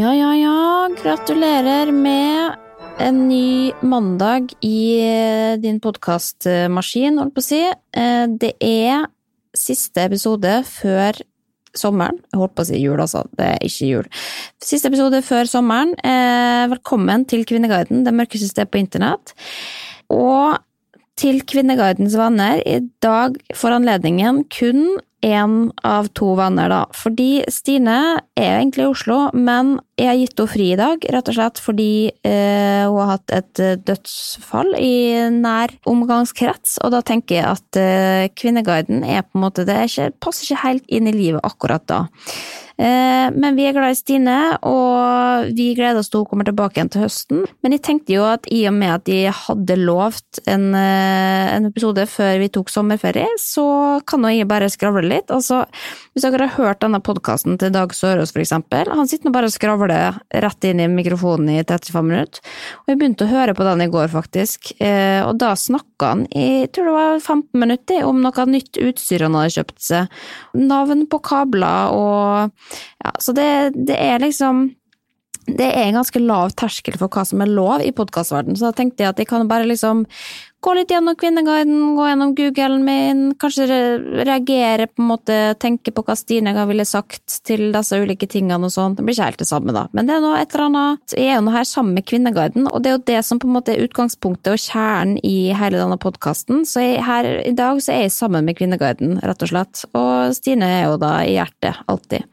Ja, ja, ja. Gratulerer med en ny mandag i eh, din podkastmaskin, holdt på å si. Eh, Det er siste episode før sommeren. Jeg holdt på å si jul, altså. Det er ikke jul. Siste episode før sommeren. Eh, Velkommen til Kvinneguiden, det mørkeste stedet på internett. Og til Kvinneguidens venner, i dag får anledningen kun én av to venner, da. Fordi Stine er egentlig i Oslo, men jeg har gitt henne fri i dag, rett og slett fordi eh, hun har hatt et eh, dødsfall i nær omgangskrets, og da tenker jeg at eh, Kvinneguiden er på en måte Det ikke, passer ikke helt inn i livet akkurat da. Eh, Men vi er glad i Stine, og vi gleder oss til hun kommer tilbake igjen til høsten. Men jeg tenkte jo at i og med at de hadde lovt en, eh, en episode før vi tok sommerferie, så kan nå jeg bare skravle litt. Altså, hvis dere har hørt denne podkasten til Dag Sørås, for eksempel, han sitter nå bare og skravler rett inn i mikrofonen i 35 minutter. Og jeg begynte å høre på den i går, faktisk, eh, og da snakka han i, jeg tror det var 15 minutter, om noe nytt utstyr han hadde kjøpt seg. Navn på kabler og ja, så det, det er liksom det er en ganske lav terskel for hva som er lov i podkastverdenen, så da tenkte jeg at jeg kan bare liksom gå litt gjennom Kvinneguiden, gå gjennom Googlen min, kanskje reagere på en måte, tenke på hva Stine ville sagt til disse ulike tingene og sånn. Det blir ikke helt det samme, da, men det er nå et eller annet Jeg er jo nå her sammen med Kvinneguiden, og det er jo det som på en måte er utgangspunktet og kjernen i hele denne podkasten, så jeg, her i dag så er jeg sammen med Kvinneguiden, rett og slett, og Stine er jo da i hjertet, alltid.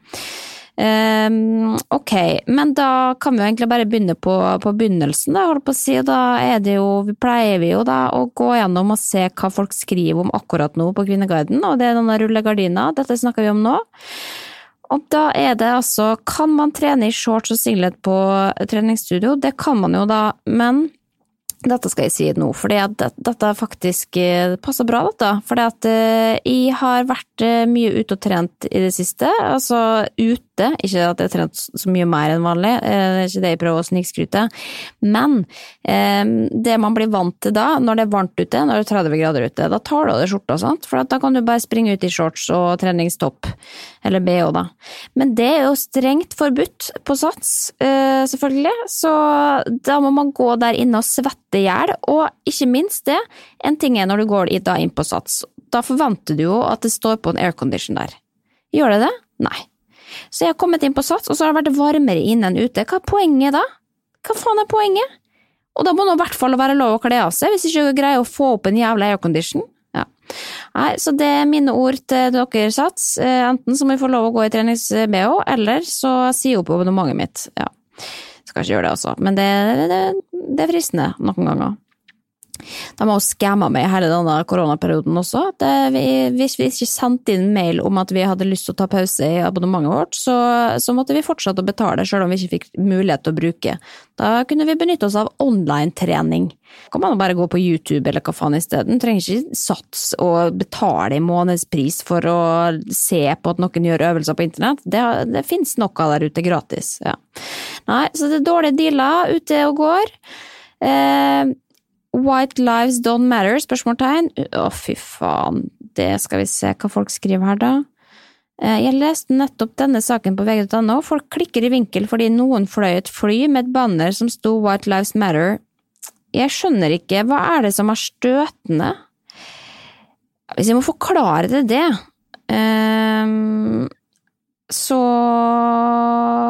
Ehm, ok, men da kan vi jo egentlig bare begynne på, på begynnelsen, da, holdt på å si. Da er det jo, vi pleier vi jo da å gå gjennom og se hva folk skriver om akkurat nå på Kvinneguiden, og det er denne rullegardina. Dette snakker vi om nå. Og da er det altså Kan man trene i shorts og singlet på treningsstudio? Det kan man jo da, men dette skal jeg si nå, for dette faktisk eh, passer bra, dette. For jeg har vært eh, mye ute og trent i det siste. Altså ute, ikke at jeg har trent så mye mer enn vanlig, eh, det er ikke det jeg prøver å snikskryte. Men eh, det man blir vant til da, når det er varmt ute, når det er 30 grader ute, da tar du av deg skjorta, sant? for da kan du bare springe ut i shorts og treningstopp, eller bh, da. Men det er jo strengt forbudt på Sats, eh, selvfølgelig, så da må man gå der inne og svette i gjør. og ikke minst det, en ting er når du går inn på Sats, da forventer du jo at det står på en aircondition der. Gjør det det? Nei. Så jeg har kommet inn på Sats, og så har det vært varmere inne enn ute. Hva er poenget da? Hva faen er poenget? Og da må det i hvert fall være lov å kle av seg, hvis ikke du greier å få opp en jævla aircondition. Ja. Nei, så det er mine ord til dere, Sats. Eh, Enten så må vi få lov å gå i trenings-BH, eller så si opp abonnementet mitt. Ja. Skal ikke gjøre det, altså. Men det, det, det er fristende noen ganger. De har skamma meg hele denne koronaperioden også. Det, vi, hvis vi ikke sendte inn mail om at vi hadde lyst til å ta pause i abonnementet vårt, så, så måtte vi fortsette å betale selv om vi ikke fikk mulighet til å bruke. Da kunne vi benytte oss av online-trening. Kan man bare gå på YouTube eller hva faen isteden. Trenger ikke sats og betale i månedspris for å se på at noen gjør øvelser på internett. Det, det finnes noe der ute gratis. Ja. Nei, så det er dårlige dealer ute og går. Eh, White lives don't matter? spørsmålstegn. Å, fy faen. Det skal vi se hva folk skriver her, da. Eh, Jeg leste nettopp denne saken på vg.no. Folk klikker i vinkel fordi noen fløy et fly med et banner som sto White Lives Matter. Jeg skjønner ikke, hva er det som er støtende? Hvis jeg må forklare det det ehm, Så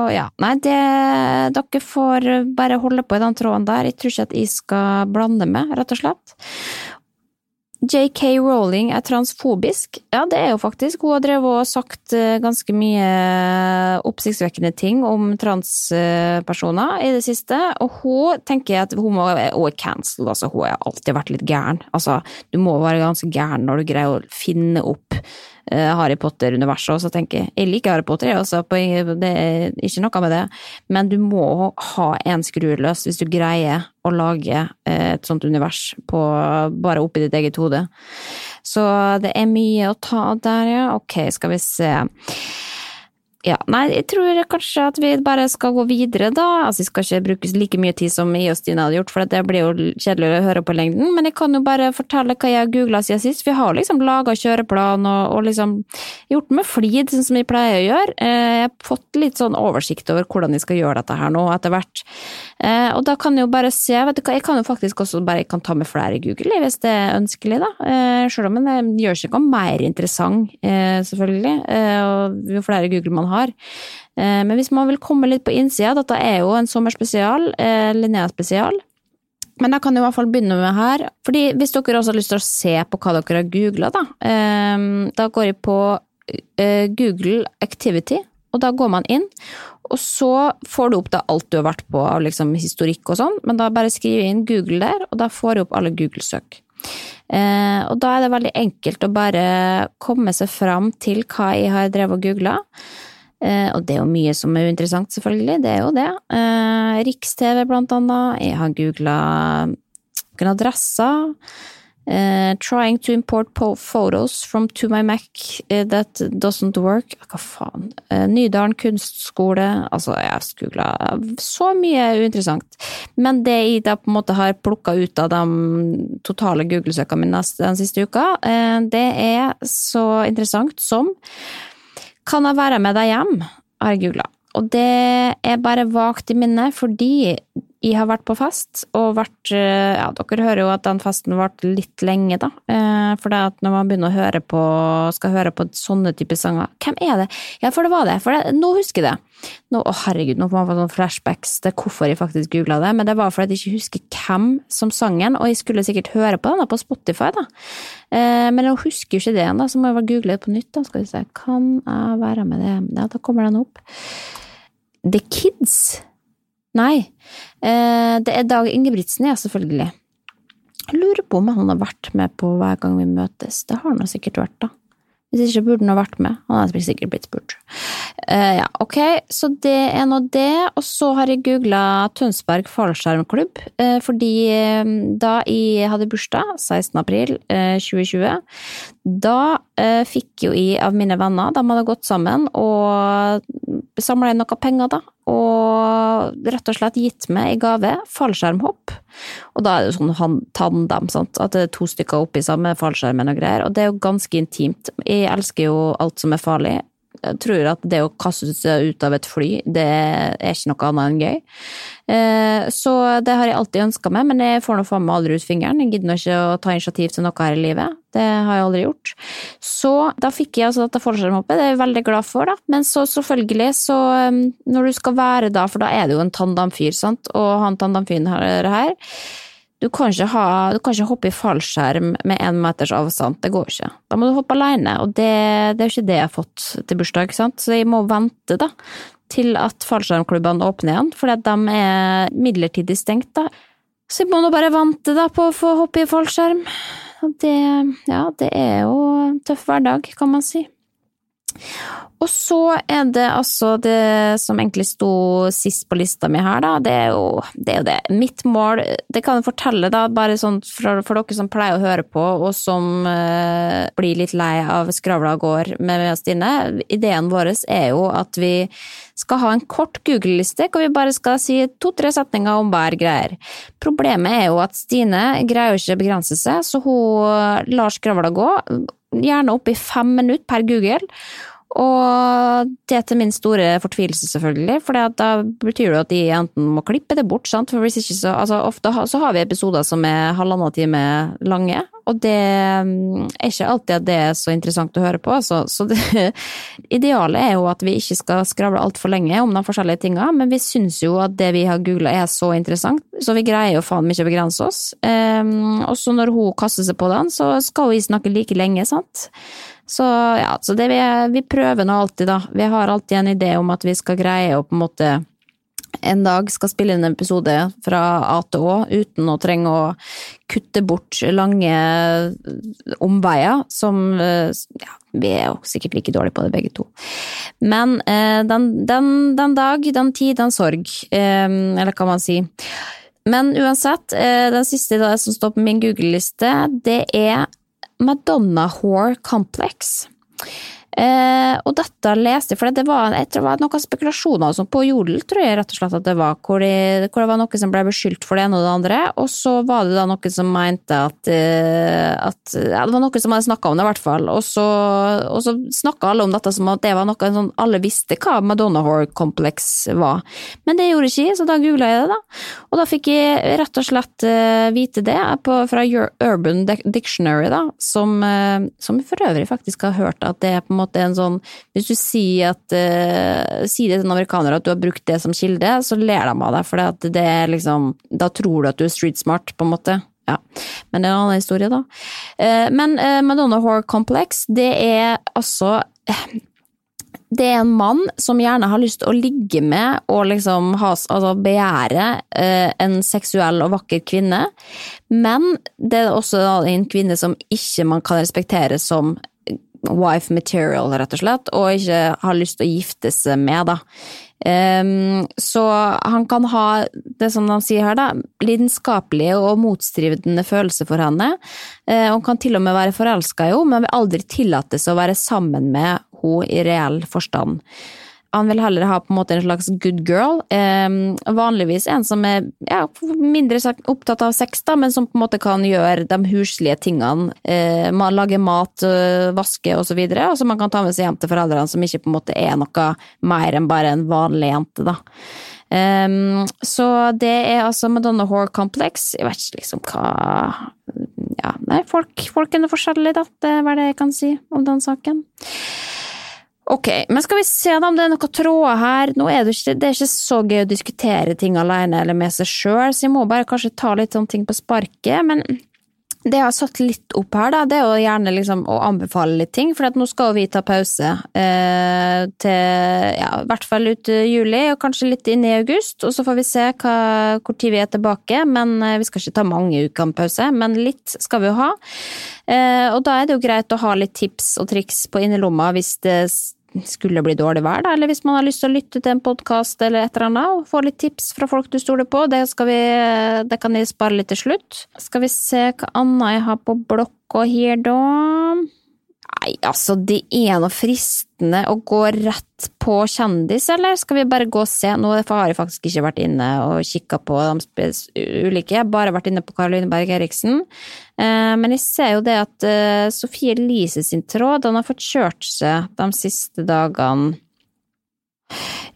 ja, nei, det Dere får bare holde på i den tråden der. Jeg tror ikke at jeg skal blande med, rett og slett. JK Rowling er transfobisk. Ja, det er jo faktisk. Hun har drevet og sagt eh, ganske mye oppsiktsvekkende ting om transpersoner i det siste. Og hun tenker at hun, må, er cancelled, altså. Hun har alltid vært litt gæren. Altså, du må være ganske gæren når du greier å finne opp Eh, Harry Potter-universet, og så tenker jeg jeg liker Harry Potter, også, det er ikke noe med det, men du må ha en skrueløs hvis du greier å lage eh, et sånt univers på, bare oppi ditt eget hode. Så det er mye å ta der, ja. Ok, skal vi se. Ja, nei, jeg tror kanskje at vi bare skal gå videre, da. Altså, vi skal ikke bruke like mye tid som jeg og Stine hadde gjort, for det blir jo kjedelig å høre på lengden. Men jeg kan jo bare fortelle hva jeg har googla siden sist. Vi har liksom laga kjøreplan og, og, liksom gjort med flid, sånn som vi pleier å gjøre. Eh, jeg har fått litt sånn oversikt over hvordan vi skal gjøre dette her nå, etter hvert. Eh, og da kan jeg jo bare se, vet du hva, jeg kan jo faktisk også bare kan ta med flere i Google, hvis det er ønskelig, da. Selv Sjøl om det gjør seg ikke mer interessant, selvfølgelig, jo flere Google man har har. Eh, men hvis man vil komme litt på innsida, dette er jo en sommerspesial, eh, Linnea-spesial. Men jeg kan jo i hvert fall begynne med her. fordi Hvis dere også har lyst til å se på hva dere har googla, da, eh, da går jeg på Google Activity, og da går man inn. Og så får du opp da alt du har vært på av liksom historikk og sånn, men da bare skriver jeg inn Google der, og da får du opp alle Google-søk. Eh, og da er det veldig enkelt å bare komme seg fram til hva jeg har drevet og googla. Eh, og det er jo mye som er uinteressant, selvfølgelig, det er jo det. Eh, Riks-TV, blant annet. Jeg har googla noen adresser. Uh, trying to import photos from to my Mac that doesn't work. Hva faen. Nydalen kunstskole. Altså, jeg har googla så mye uinteressant. Men det jeg da på en måte har plukka ut av de totale Google-søkene mine den siste uka, det er så interessant som kan jeg være med deg hjem? har. Og det er bare vagt i minnet fordi jeg har vært på fast, og vært eh, Ja, dere hører jo at den fasten varte litt lenge, da. Eh, for det at når man begynner å høre på, skal høre på sånne typer sanger Hvem er det? Ja, for det var det. For det, nå husker jeg det. Nå, å herregud, nå får man få noen flashbacks til hvorfor jeg faktisk googla det, men det var fordi jeg ikke husker hvem som sang den, og jeg skulle sikkert høre på den da, på Spotify, da. Eh, men jeg husker jo ikke det igjen, så må jeg bare google det på nytt, da. Skal vi se, kan jeg være med det? Ja, da kommer den opp. The Kids Nei, eh, det er Dag Ingebrigtsen, ja, selvfølgelig. Jeg lurer på om han har vært med på Hver gang vi møtes. Det har han sikkert vært, da. Hvis ikke burde han ha vært med. Han har sikkert blitt spurt. Uh, ja, ok, så det er nå det. Og så har jeg googla Tønsberg fallskjermklubb, uh, fordi da jeg hadde bursdag, 16. april 2020, da fikk jo jeg av mine venner, de hadde gått sammen og samla inn noe penger, da, og rett og slett gitt meg i gave fallskjermhopp. Og da er det jo sånn tandem, sant, at det er to stykker oppi samme fallskjermen og greier, og det er jo ganske intimt. Jeg elsker jo alt som er farlig. Tror at det å kaste seg ut av et fly, det er ikke noe annet enn gøy. Eh, så det har jeg alltid ønska meg, men jeg får nå faen meg aldri ut fingeren. Jeg gidder nå ikke å ta initiativ til noe her i livet. Det har jeg aldri gjort. Så da fikk jeg altså dette fallskjermhoppet, det er jeg veldig glad for, da. Men så selvfølgelig, så um, når du skal være da, for da er det jo en tandamfyr, sant, og han tandemfyren her du kan, ha, du kan, ikke hoppe i fallskjerm med én meters avstand, det går ikke. Da må du hoppe alene, og det, det er jo ikke det jeg har fått til bursdag, sant? så jeg må vente da, til at fallskjermklubbene åpner igjen, fordi de er midlertidig stengt. da. Så jeg må nå bare vente da på å få hoppe i fallskjerm. Det, ja, det er jo en tøff hverdag, kan man si. Og så er det altså det som egentlig sto sist på lista mi her, da. Det er jo det. Er jo det. Mitt mål, det kan jeg fortelle, da, bare sånn for, for dere som pleier å høre på, og som eh, blir litt lei av skravla går med meg og Stine. Ideen vår er jo at vi skal ha en kort Google-liste hvor vi bare skal si to-tre setninger om hver greier. Problemet er jo at Stine greier ikke å begrense seg, så hun lar skravla gå gjerne opp i fem minutter per Google. Og det til min store fortvilelse, selvfølgelig, for da betyr det at de enten må klippe det bort, sant? for hvis ikke så altså Ofte så har vi episoder som er halvannen time lange, og det mm, er ikke alltid at det er så interessant å høre på. Altså. Så det, idealet er jo at vi ikke skal skravle altfor lenge om de forskjellige tinga, men vi syns jo at det vi har googla er så interessant, så vi greier jo faen ikke å begrense oss. Um, og så når hun kaster seg på den, så skal vi snakke like lenge, sant. Så ja, så det vi, vi prøver nå alltid, da. Vi har alltid en idé om at vi skal greie å på en måte en dag skal spille inn en episode fra A til Å uten å trenge å kutte bort lange omveier, som eh, ja, vi er jo sikkert like dårlige på det begge to. Men eh, den, den, den, dag, den tid, den sorg, eh, eller hva man si. Men uansett, eh, den siste da, som står på min Google-liste, det er Madonna Whore Complex. Eh, og dette leste jeg, for det var, det var noen spekulasjoner altså på Jodel, tror jeg rett og slett at det var, hvor, de, hvor, det var noen som ble beskyldt for det ene og det andre, og så var det da noen som mente at, eh, at ja, Det var noen som hadde snakka om det, i hvert fall, og så, og så snakka alle om dette som at det var noe sånn Alle visste hva Madonna Whore Complex var, men det gjorde ikke jeg, så da googla jeg det, da. Og da fikk jeg rett og slett uh, vite det på, fra Urban Dictionary, da, som, uh, som for øvrig faktisk har hørt at det er på en måte måte en sånn Hvis du sier, at, uh, sier det til en amerikaner at du har brukt det som kilde, så ler de av deg, for det er liksom Da tror du at du er street smart, på en måte. Ja, men det er en annen historie, da. Uh, men uh, Madonna Whore Complex, det er altså det er en mann som gjerne har lyst til å ligge med og liksom has, altså begjære eh, en seksuell og vakker kvinne, men det er også en kvinne som ikke man kan respektere som wife material, rett og slett, og ikke har lyst til å gifte seg med, da. Um, så han kan ha det som de sier her, da, lidenskapelige og motstridende følelser for henne. Uh, han kan til og med være forelska i henne, men vil aldri tillates å være sammen med henne i reell forstand. Han vil heller ha på en måte en slags good girl. Eh, vanligvis en som er ja, mindre opptatt av sex, da, men som på en måte kan gjøre de huslige tingene. Eh, lage mat, eh, vaske osv. Og, så og som man kan ta med seg hjem til foreldrene, som ikke på en måte er noe mer enn bare en vanlig jente. da. Um, så det er altså Madonna Whore Complex. Jeg vet ikke liksom hva Ja, nei, folk, folkene er forskjellige, da. Det er hva jeg kan si om den saken. Ok, men skal vi se om det er noen tråder her. Nå er det, ikke, det er ikke så gøy å diskutere ting alene eller med seg sjøl, så jeg må bare kanskje ta litt sånne ting på sparket. Men det jeg har satt litt opp her, da, det er jo gjerne liksom å anbefale litt ting, for nå skal vi ta pause eh, til ja, i hvert fall ut i juli, og kanskje litt inn i august. Og så får vi se hva, hvor tid vi er tilbake. Men eh, vi skal ikke ta mange uker med pause, men litt skal vi jo ha. Eh, og da er det jo greit å ha litt tips og triks på innerlomma hvis det skulle bli dårlig vær, da, eller hvis man har lyst til å lytte til en podkast eller et eller annet, og få litt tips fra folk du stoler på, det, vi, det kan jeg spare litt til slutt. Skal vi se hva annet jeg har på blokka her, da. Nei, altså, det er noe fristende å gå rett på kjendis, eller skal vi bare gå og se? Nå har jeg faktisk ikke vært inne og kikka på de ulike, jeg har bare vært inne på Karoline Berg Eriksen. Eh, men jeg ser jo det at eh, Sofie Elise sin tråd, den har fått kjørt seg de siste dagene.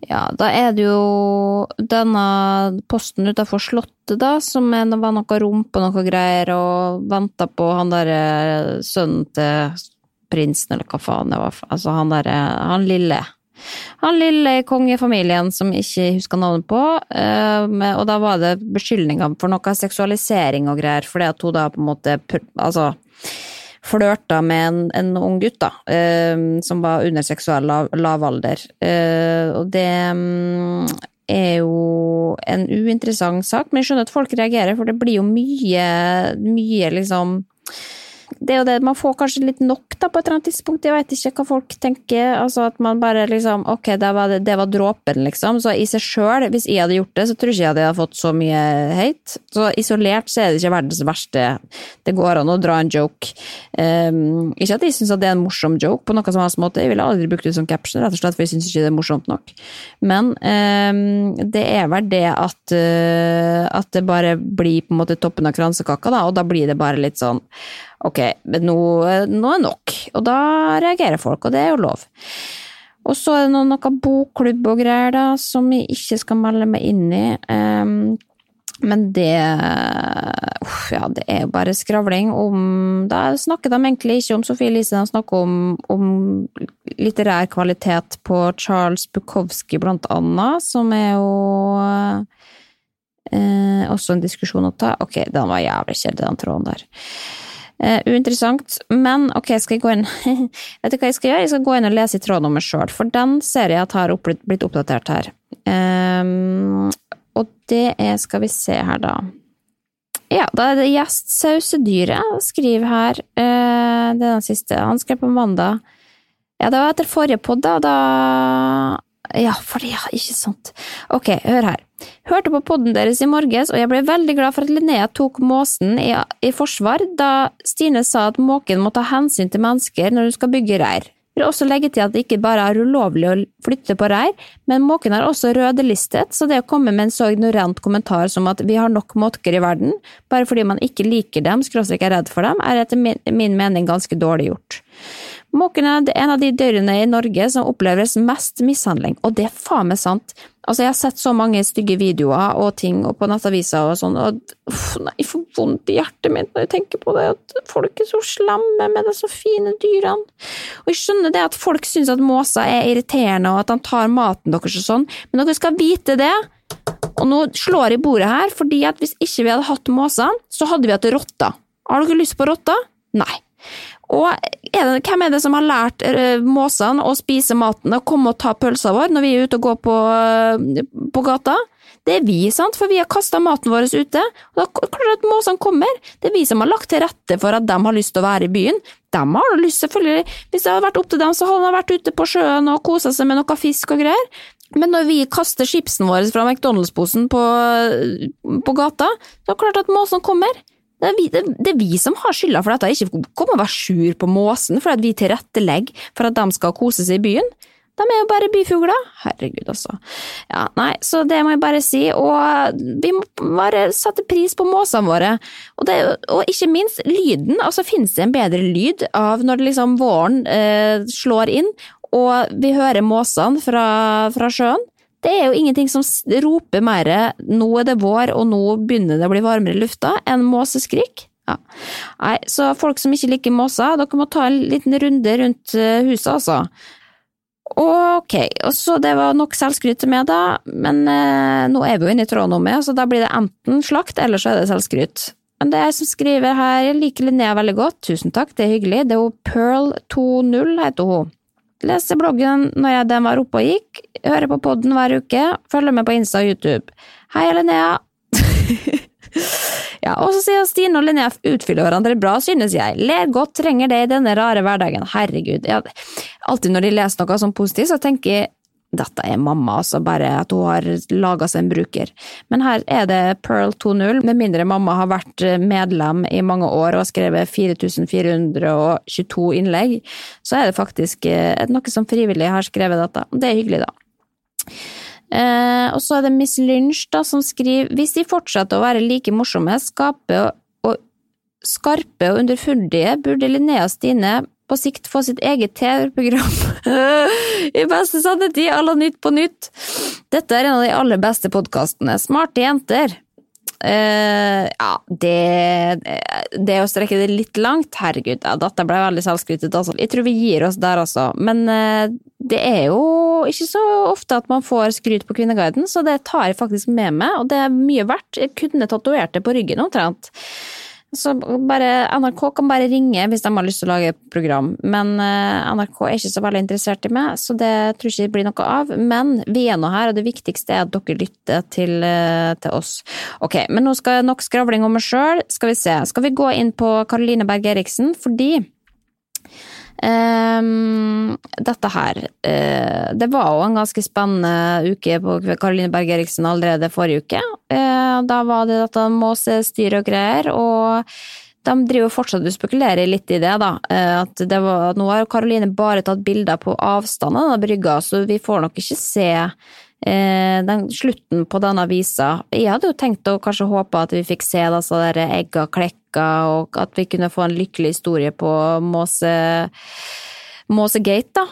Ja, da er det jo denne posten utafor Slottet, da, som var noe rump og noe greier, og venta på han derre sønnen til prinsen, eller hva faen det var. Altså han derre Han lille. Han lille i kongefamilien som ikke husker navnet på. Uh, og da var det beskyldninger for noe seksualisering og greier, fordi at hun da på en måte Altså flørta med en, en, ung gutt, da, uh, som var under seksuell lav, lavalder. Uh, og det um, er jo en uinteressant sak, men jeg skjønner at folk reagerer, for det blir jo mye, mye liksom det er jo det, man får kanskje litt nok da, på et eller annet tidspunkt, jeg vet ikke hva folk tenker. altså At man bare liksom Ok, det var, det var dråpen, liksom. Så i seg sjøl, hvis jeg hadde gjort det, så tror jeg ikke jeg hadde fått så mye hate. Så isolert så er det ikke verdens verste. Det går an å dra en joke. Um, ikke at jeg syns det er en morsom joke på noen som helst måte, jeg ville aldri brukt det som caption, rett og slett, for jeg syns ikke det er morsomt nok. Men um, det er vel det at, uh, at det bare blir på en måte toppen av kransekaka, da, og da blir det bare litt sånn Ok, men nå, nå er nok. Og da reagerer folk, og det er jo lov. Og så er det noe, noe bokklubb og greier, da, som jeg ikke skal melde meg inn i. Um, Men det uff, ja, det er jo bare skravling om Da snakker de egentlig ikke om Sofie Elise, de snakker om, om litterær kvalitet på Charles Bukowski, blant annet, som er jo eh, også en diskusjon å ta. Ok, den var jævlig kjedelig, den tråden der. Uh, uinteressant, men ok, skal jeg gå inn Vet du hva jeg skal gjøre? Jeg skal gå inn og lese i trådnummer sjøl, for den ser jeg at har blitt oppdatert her. Um, og det er Skal vi se her, da. Ja, da er det gjest Sausedyret skriver her. Uh, det er den siste. Han skrev på mandag. Ja, det var etter forrige pod, da. da ja, for ja, ikke sant. Ok, hør her. Hørte på podden deres i morges, og jeg ble veldig glad for at Linnea tok måsen i, i forsvar da Stine sa at måken må ta hensyn til mennesker når hun skal bygge reir. Vil også legge til at det ikke bare er ulovlig å flytte på reir, men måken er også rødelistet, så det å komme med en så ignorant kommentar som at vi har nok måker i verden, bare fordi man ikke liker dem, skråstrek er redd for dem, er etter min mening ganske dårlig gjort. Måkene er en av de dyrene i Norge som oppleves mest mishandling, og det er faen meg sant. Altså, jeg har sett så mange stygge videoer og ting og på nettaviser og sånn, og uff, nei, jeg får vondt i hjertet mitt når jeg tenker på det, at folk er så slemme med de så fine dyrene. Og jeg skjønner det at folk syns at måser er irriterende og at de tar maten deres og sånn, men dere skal vite det. Og nå slår jeg bordet her, fordi at hvis ikke vi hadde hatt måser, så hadde vi hatt rotter. Har dere lyst på rotter? Nei. Og er det, hvem er det som har lært uh, måsene å spise maten og komme og ta pølsa vår når vi er ute og går på, uh, på gata? Det er vi, sant, for vi har kasta maten vår ute. Og da klart at måsene kommer. Det er vi som har lagt til rette for at de har lyst til å være i byen. De har lyst, selvfølgelig. Hvis det hadde vært opp til dem, så hadde de vært ute på sjøen og kosa seg med noe fisk og greier. Men når vi kaster chipsen vår fra McDonald's-posen på, på, gata, så er det klart at måsene kommer. Det er, vi, det, det er, vi, som har skylda for dette, ikke kom og vær sur på måsen for at vi tilrettelegger for at de skal kose seg i byen. De er jo bare byfugler. Herregud, altså. Ja, nei, så det må jeg bare si. Og vi må bare sette pris på måsene våre. Og, det, og ikke minst lyden. Altså, finnes det en bedre lyd av når liksom våren eh, slår inn, og vi hører måsene fra, fra sjøen? Det er jo ingenting som roper mer 'nå er det vår, og nå begynner det å bli varmere i lufta' enn måseskrik. Ja. Nei, så folk som ikke liker måser, dere må ta en liten runde rundt eh, huset, altså. Ok, og så det var nok selvskryt til meg, da, men eh, nå er vi jo inne i meg, så da blir det enten slakt, eller så er det selvskryt. Men det jeg som skriver her, jeg liker Linnea veldig godt, tusen takk, det er hyggelig, det er jo Pearl20 heter hun. Leser bloggen når jeg den var oppe og gikk, hører på podden hver uke, følger med på Insta og YouTube. Hei, Linnea! ja, og så sier Stine og Linnea utfyller hverandre bra, synes jeg. Ler godt, trenger det i denne rare hverdagen. Herregud. Ja, alltid når de leser noe sånn positivt, så tenker jeg dette er mamma, altså bare at hun har laga seg en bruker. Men her er det Pearl 2.0, med mindre mamma har vært medlem i mange år og har skrevet 4422 innlegg, så er det faktisk eh, noe som frivillig har skrevet dette. Det er hyggelig, da. Eh, og så er det Miss Lynch da, som skriver hvis de fortsetter å være like morsomme, skape og, skarpe og underfundige, burde Linnea Stine på sikt få sitt eget TV-program i beste sannhetid à la Nytt på nytt. Dette er en av de aller beste podkastene. Smarte jenter. Uh, ja, det, det å strekke det litt langt, herregud, ja, dette ble veldig selvskrytet. Altså. Jeg tror vi gir oss der, altså. Men uh, det er jo ikke så ofte at man får skryt på Kvinneguiden, så det tar jeg faktisk med meg, og det er mye verdt. Jeg kunne tatovert det på ryggen omtrent. Så bare, NRK kan bare ringe hvis de har lyst til å lage et program, men uh, NRK er ikke så veldig interessert i meg, så det tror jeg ikke blir noe av. Men vi er nå her, og det viktigste er at dere lytter til, uh, til oss. Ok, men nå skal nok skravling om meg sjøl. Skal vi se, skal vi gå inn på Karoline Berg Eriksen, fordi Um, dette her uh, Det var jo en ganske spennende uke på Karoline Berg Eriksen allerede forrige uke. Uh, da var det dette måsestyret og greier, og de driver fortsatt og spekulerer litt i det, da. Uh, at det var, nå har Karoline bare tatt bilder på avstanden av brygga, så vi får nok ikke se den, slutten på denne avisa. Jeg hadde jo tenkt å kanskje håpe at vi fikk se disse egga klekka, og at vi kunne få en lykkelig historie på måse Måsegate, da.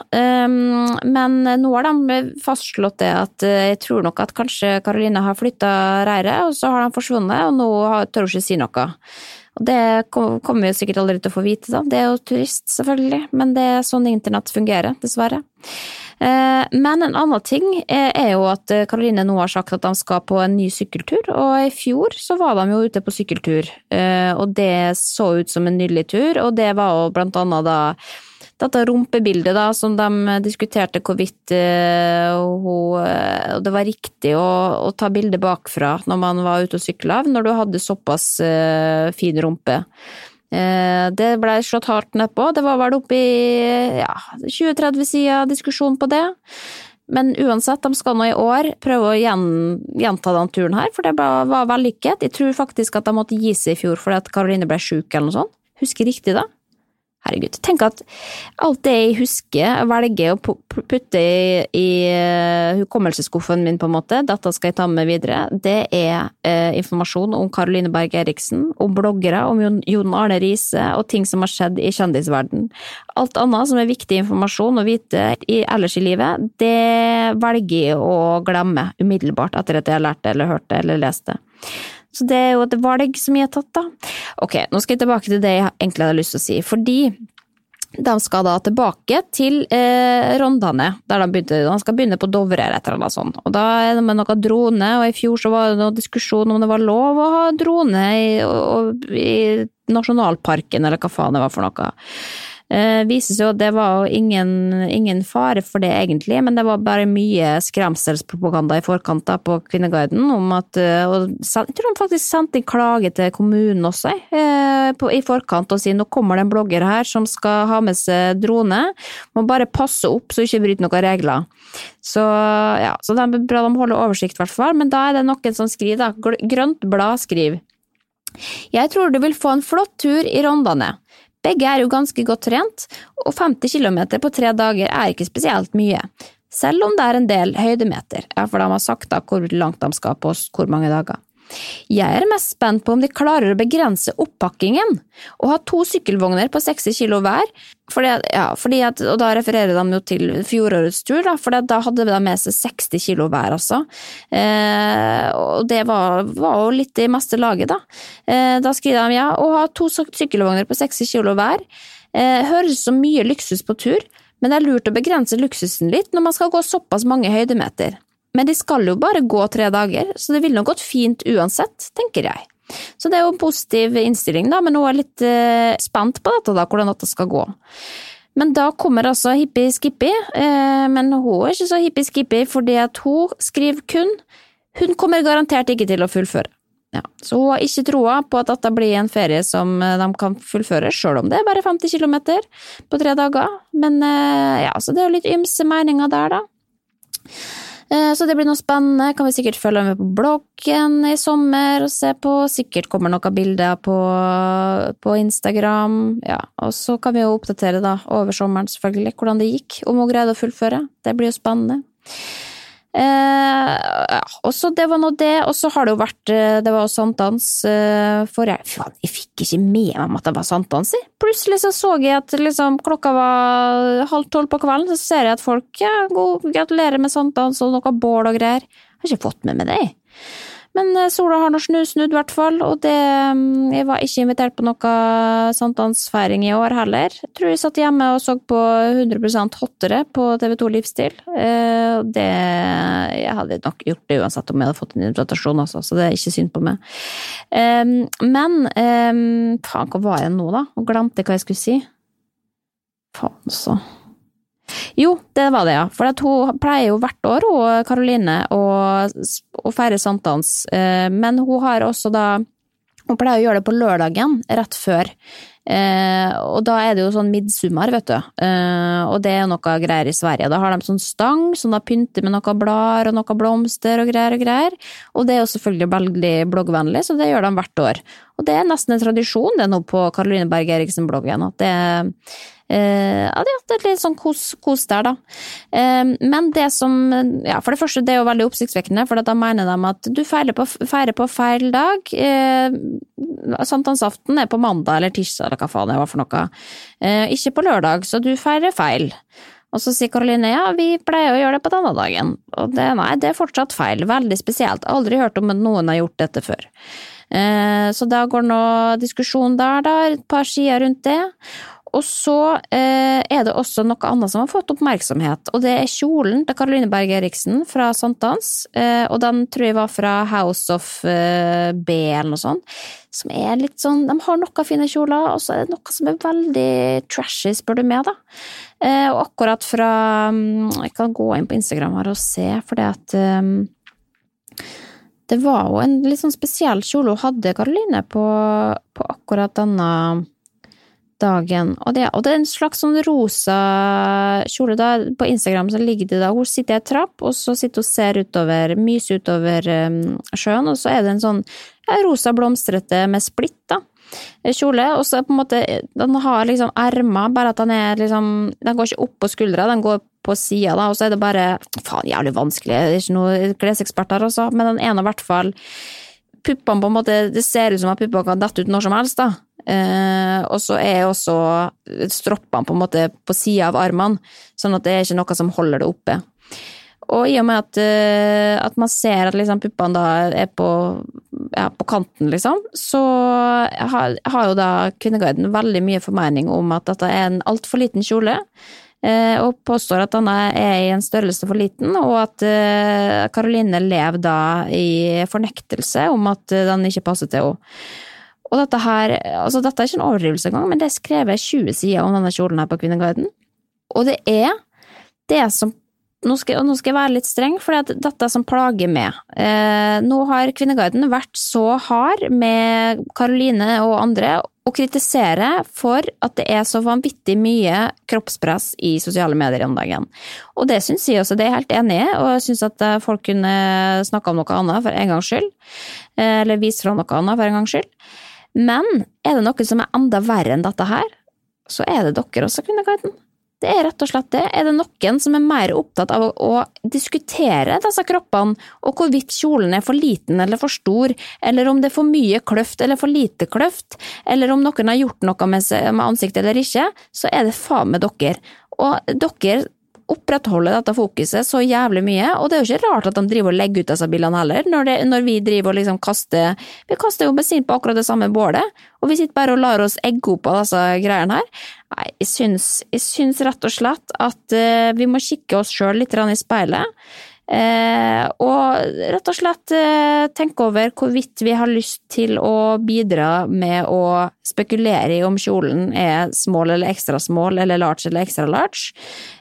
Um, men nå har de fastslått det at jeg tror nok at kanskje Karoline har flytta reiret, og så har de forsvunnet, og nå tør hun ikke si noe. Det kommer vi sikkert aldri til å få vite, da. Det er jo turist, selvfølgelig, men det er sånn internett fungerer, dessverre. Eh, men en annen ting er jo at Karoline nå har sagt at de skal på en ny sykkeltur, og i fjor så var de jo ute på sykkeltur, eh, og det så ut som en nydelig tur, og det var jo blant annet da dette rumpebildet da, som de diskuterte hvorvidt uh, hun, uh, det var riktig å, å, ta bilde bakfra når man var ute og sykla, når du hadde såpass uh, fin rumpe. det ble slått hardt ned på. Det var vel oppe i ja, 20-30 sider diskusjon på det. Men uansett, de skal nå i år prøve å gjenta den turen her, for det var vellykket. Jeg tror faktisk at de måtte gi seg i fjor fordi at Karoline ble sjuk eller noe sånt. Husker riktig da? Herregud, tenk at alt det jeg husker, velger å putte i, i uh, hukommelsesskuffen min, på en måte, dette skal jeg ta med videre, det er eh, informasjon om Caroline Berg Eriksen, om bloggere, om Jon Arne Riise og ting som har skjedd i kjendisverden. Alt annet som er viktig informasjon å vite i, ellers i livet, det velger jeg å glemme umiddelbart etter at jeg har lært det eller hørt det eller lest det. Så det er jo et valg som jeg har tatt, da. Ok, nå skal jeg tilbake til det jeg egentlig hadde lyst til å si. Fordi de skal da tilbake til eh, Rondane, der de begynte. De skal begynne på Dovre eller et eller annet sånt. Og da er det med noe drone, og i fjor så var det noe diskusjon om det var lov å ha drone i, i nasjonalparken, eller hva faen det var for noe. Eh, viser seg at det var ingen, ingen, fare for det egentlig, men det var bare mye skremselspropaganda i forkant da på Kvinneguiden om at eh, og Jeg tror de faktisk sendte en klage til kommunen også eh, på, i forkant og sier nå kommer det en blogger her som skal ha med seg drone, må bare passe opp så ikke bryter noen regler. Så ja, så det er bra de holder oversikt i hvert fall, men da er det noen som skriver, da. Grønt blad skriver. Jeg tror du vil få en flott tur i Rondane. Begge er jo ganske godt trent, og 50 km på tre dager er ikke spesielt mye, selv om det er en del høydemeter, for de har sagt da hvor langt de skal på hvor mange dager. Jeg er mest spent på om de klarer å begrense oppakkingen og ha to sykkelvogner på 60 kilo hver, fordi, ja, fordi at, og da refererer de jo til fjorårets tur, da, for da hadde de med seg 60 kilo hver, altså. Eh, og det var, var, jo litt i meste laget, da. Eh, da skriver de ja, å ha to sykkelvogner på 60 kilo hver eh, høres som mye luksus på tur, men det er lurt å begrense luksusen litt når man skal gå såpass mange høydemeter. Men de skal jo bare gå tre dager, så det ville nok gått fint uansett, tenker jeg. Så det er jo en positiv innstilling, da, men hun er litt eh, spent på dette, da, hvordan dette skal gå. Men da kommer altså Hippie Skippy, eh, men hun er ikke så hippie Skippy fordi at hun skriver kun hun kommer garantert ikke til å fullføre. Ja, så hun har ikke troa på at dette blir en ferie som eh, de kan fullføre, sjøl om det er bare 50 km på tre dager. Men eh, ja, så det er jo litt ymse meninger der, da. Eh, så det blir noe spennende. Kan vi sikkert følge med på bloggen i sommer og se på. Sikkert kommer noen bilder på, på Instagram. Ja, og så kan vi jo oppdatere da over sommeren, selvfølgelig, hvordan det gikk. Om hun greide å fullføre. Det blir jo spennende. Eh, ja, og så det var nå det, og så har det jo vært eh, Det var jo sankthans eh, forrige Faen, jeg fikk ikke med meg at det var sankthans, jeg. Plutselig så så jeg at liksom, klokka var halv tolv på kvelden, så ser jeg at folk ja, god, gratulerer med sankthans og noe bål og greier. Jeg har ikke fått med meg det. Men eh, sola har nå snudd, i hvert fall, og det mm, Jeg var ikke invitert på noe sankthansfeiring i år heller. Jeg tror jeg satt hjemme og så på 100% hottere på TV2 Livsstil. Eh, det Jeg hadde nok gjort det uansett om jeg hadde fått en invitasjon, altså, så det er ikke synd på meg. Men faen, hva var jeg nå, da? Og glemte hva jeg skulle si. Faen, så. Jo, det var det, ja. For hun pleier jo hvert år, hun Karoline, å, å feire sankthans. Eh, men hun har også da Hun pleier å gjøre det på lørdagen, rett før. Eh, og da er det jo sånn midtsommer, vet du. Eh, og det er noe greier i Sverige. Da har de sånn stang som da pynter med noen blader og noen blomster og greier og greier. Og det er jo selvfølgelig veldig bloggvennlig, så det gjør de hvert år. Og det er nesten en tradisjon, det er nå på Karoline Berg Eriksen-bloggen, at det er Eh, ja, det er litt sånn kos, kos der, da. Eh, men det som Ja, for det første, det er jo veldig oppsiktsvekkende, for da mener de at du feirer på, feirer på feil dag. Eh, Sankthansaften er på mandag eller tirsdag, eller hva faen det var for noe. Ikke på lørdag, så du feirer feil. Og så sier Karoline ja, vi pleier å gjøre det på denne dagen. Og det, nei, det er fortsatt feil. Veldig spesielt. Aldri hørt om at noen har gjort dette før. Eh, så da går nå diskusjon der, da, et par sider rundt det. Og så eh, er det også noe annet som har fått oppmerksomhet, og det er kjolen til Caroline Berg Eriksen fra Sankthans. Eh, og den tror jeg var fra House of B eller noe sånt. Som er litt sånn De har noen fine kjoler, og så er det noe som er veldig trashy, spør du meg, da. Og akkurat fra mm, Jeg kan gå inn på Instagram her og se, for det at det var jo en litt sånn spesiell kjole hun hadde, Karoline, på, på akkurat denne dagen. Og det, og det, er en slags sånn rosa kjole. Da, på Instagram så ligger det da Hun sitter i en trapp, og så sitter hun og ser utover, myser utover um, sjøen, og så er det en sånn ja, rosa blomstrete med splitt, da. Kjole, og så på en måte Den har liksom ermer, bare at den er liksom Den går ikke opp på skuldra, den går på sida, da, og så er det bare Faen, jævlig vanskelig, det er ikke noe klesekspert her, altså, men den ene i hvert fall Puppene på en måte Det ser ut som at puppene kan dette ut når som helst, da. Eh, og så er også stroppene på en måte på sida av armene, sånn at det er ikke noe som holder det oppe. Og i og med at, uh, at man ser at liksom puppene da er på, ja, på kanten, liksom, så har, har jo da Kvinneguiden veldig mye formening om at dette er en altfor liten kjole. Uh, og påstår at denne er i en størrelse for liten, og at Karoline uh, lever da i fornektelse om at den ikke passer til henne. Og dette her, altså dette er ikke en overdrivelse engang, men det er skrevet 20 sider om denne kjolen her på Kvinneguiden. Og det er det som nå skal, nå skal, jeg være litt streng, for det er dette som plager meg. Eh, nå har Kvinneguiden vært så hard med Karoline og andre å kritisere for at det er så vanvittig mye kroppspress i sosiale medier om dagen. Og det syns jeg også, det er jeg helt enig i, og jeg syns at eh, folk kunne snakka om noe annet for en gangs skyld. Eh, eller vist fra noe annet for en gangs skyld. Men er det noe som er enda verre enn dette her, så er det dere også, Kvinneguiden. Det er rett og slett det. Er det noen som er mer opptatt av å, diskutere disse kroppene, og hvorvidt kjolen er for liten eller for stor, eller om det er for mye kløft eller for lite kløft, eller om noen har gjort noe med, med ansiktet eller ikke, så er det faen med dere. Og dere opprettholde dette fokuset så jævlig mye, og det er jo ikke rart at de driver og legger ut disse bildene heller, når, det, når vi driver og liksom kaster Vi kaster jo bensin på akkurat det samme bålet, og vi sitter bare og lar oss egge opp av disse greiene her. Nei, jeg syns, jeg syns rett og slett at uh, vi må kikke oss sjøl litt i speilet. Eh, og rett og slett tenk tenke over hvorvidt vi har lyst til å bidra med å spekulere i om kjolen er small eller ekstra small, eller large eller ekstra large,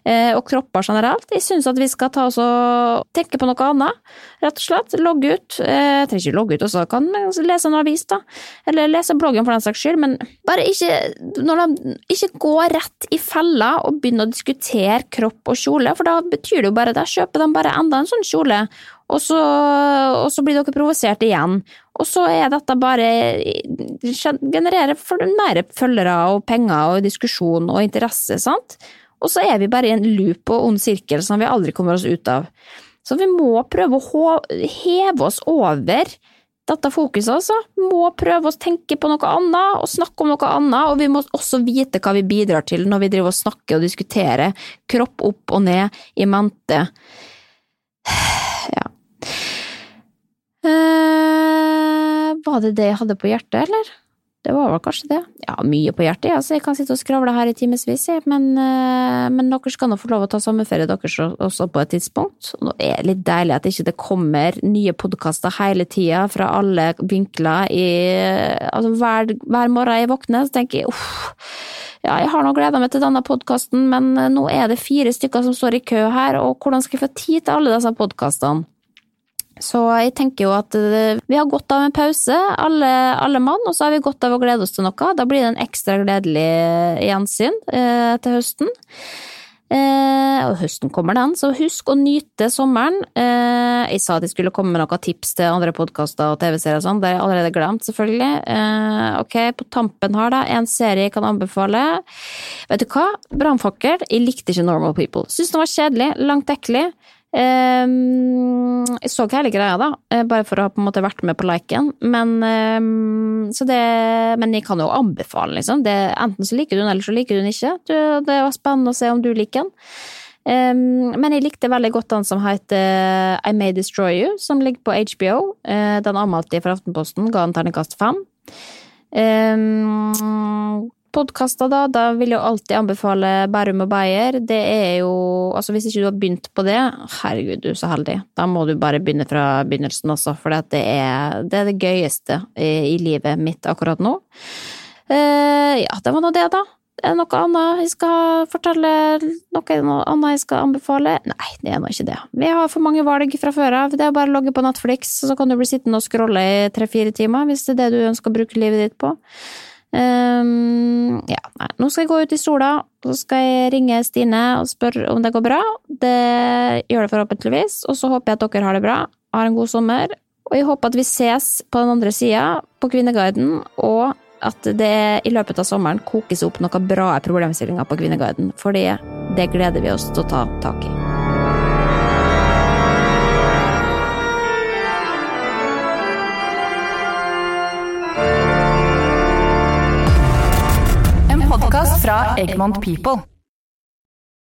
eh, og kropper generelt. Jeg syns at vi skal ta oss og tenke på noe annet, rett og slett. Logge ut. Eh, jeg trenger ikke logge ut også, kan lese en avis, da, eller lese bloggen for den saks skyld, men bare ikke, når de, ikke gå rett i fella og begynne å diskutere kropp og kjole, for da betyr det jo bare det, kjøper de bare enda en sånn kjole, og så, og så blir dere provosert igjen. Og så er dette bare genererer mer følgere og penger og diskusjon og interesse, sant? Og så er vi bare i en loop og ond sirkel som vi aldri kommer oss ut av. Så vi må prøve å heve oss over dette fokuset, altså. Vi Må prøve å tenke på noe annet og snakke om noe annet, og vi må også vite hva vi bidrar til når vi driver og snakker og diskuterer kropp opp og ned i mente. Ja. Eh, var det det jeg hadde på hjertet, eller? Det var vel kanskje det. Ja, mye på hjertet, altså. Jeg kan sitte og skravle her i timevis, men, eh, men dere skal nå få lov å ta sommerferie deres også på et tidspunkt. Og det er litt deilig at ikke det kommer nye podkaster hele tida fra alle vinkler i Altså hver, hver morgen jeg våkner, så tenker jeg uff ja, jeg har nå gleda meg til denne podkasten, men eh, nå er det fire stykker som står i kø her, og hvordan skal jeg få tid til alle disse podkastene? Så jeg tenker jo at eh, vi har godt av en pause, alle, alle mann, og så har vi godt av å glede oss til noe. Da blir det en ekstra gledelig gjensyn eh, til høsten. Eh, og høsten kommer den, så husk å nyte sommeren. Eh, jeg sa at jeg skulle komme med noen tips til andre podkaster og TV-serier og sånn, det har jeg allerede glemt, selvfølgelig. Eh, ok, på tampen her, da, en serie jeg kan anbefale. Vet du hva? Brannfakkel. Jeg likte ikke Normal People. Syns den var kjedelig, langt ekkelig. Um, jeg så hele greia, da, eh, bare for å ha på en måte vært med på liken. Men, um, det, men jeg kan jo anbefale, liksom. Det, enten så liker du den, eller så liker du den ikke. Det var spennende å se om du liker den. Um, men jeg likte veldig godt den som heter I May Destroy You, som ligger på HBO. Uh, den anmeldte jeg fra Aftenposten, ga en terningkast fem. Um, podkaster, da. Da vil jeg alltid anbefale Bærum og Beyer. Det er jo Altså, hvis ikke du har begynt på det, herregud, du er så heldig. Da må du bare begynne fra begynnelsen også, for det er, det er det gøyeste i, i, livet mitt akkurat nå. Eh, ja, det var nå det, da. Er det noe annet jeg skal fortelle? Noe annet jeg skal anbefale? Nei, det er nå ikke det. Vi har for mange valg fra før av. Det er bare å logge på Netflix, så kan du bli sittende og scrolle i tre-fire timer, hvis det er det du ønsker å bruke livet ditt på. Um, ja, nei, nå skal jeg gå ut i sola, så skal jeg ringe Stine og spørre om det går bra. Det gjør det forhåpentligvis, og så håper jeg at dere har det bra, har en god sommer. Og jeg håper at vi ses på den andre sida, på Kvinneguiden, og at det i løpet av sommeren kokes opp noen bra problemstillinger på Kvinneguiden, fordi det gleder vi oss til å ta tak i. Egmont People.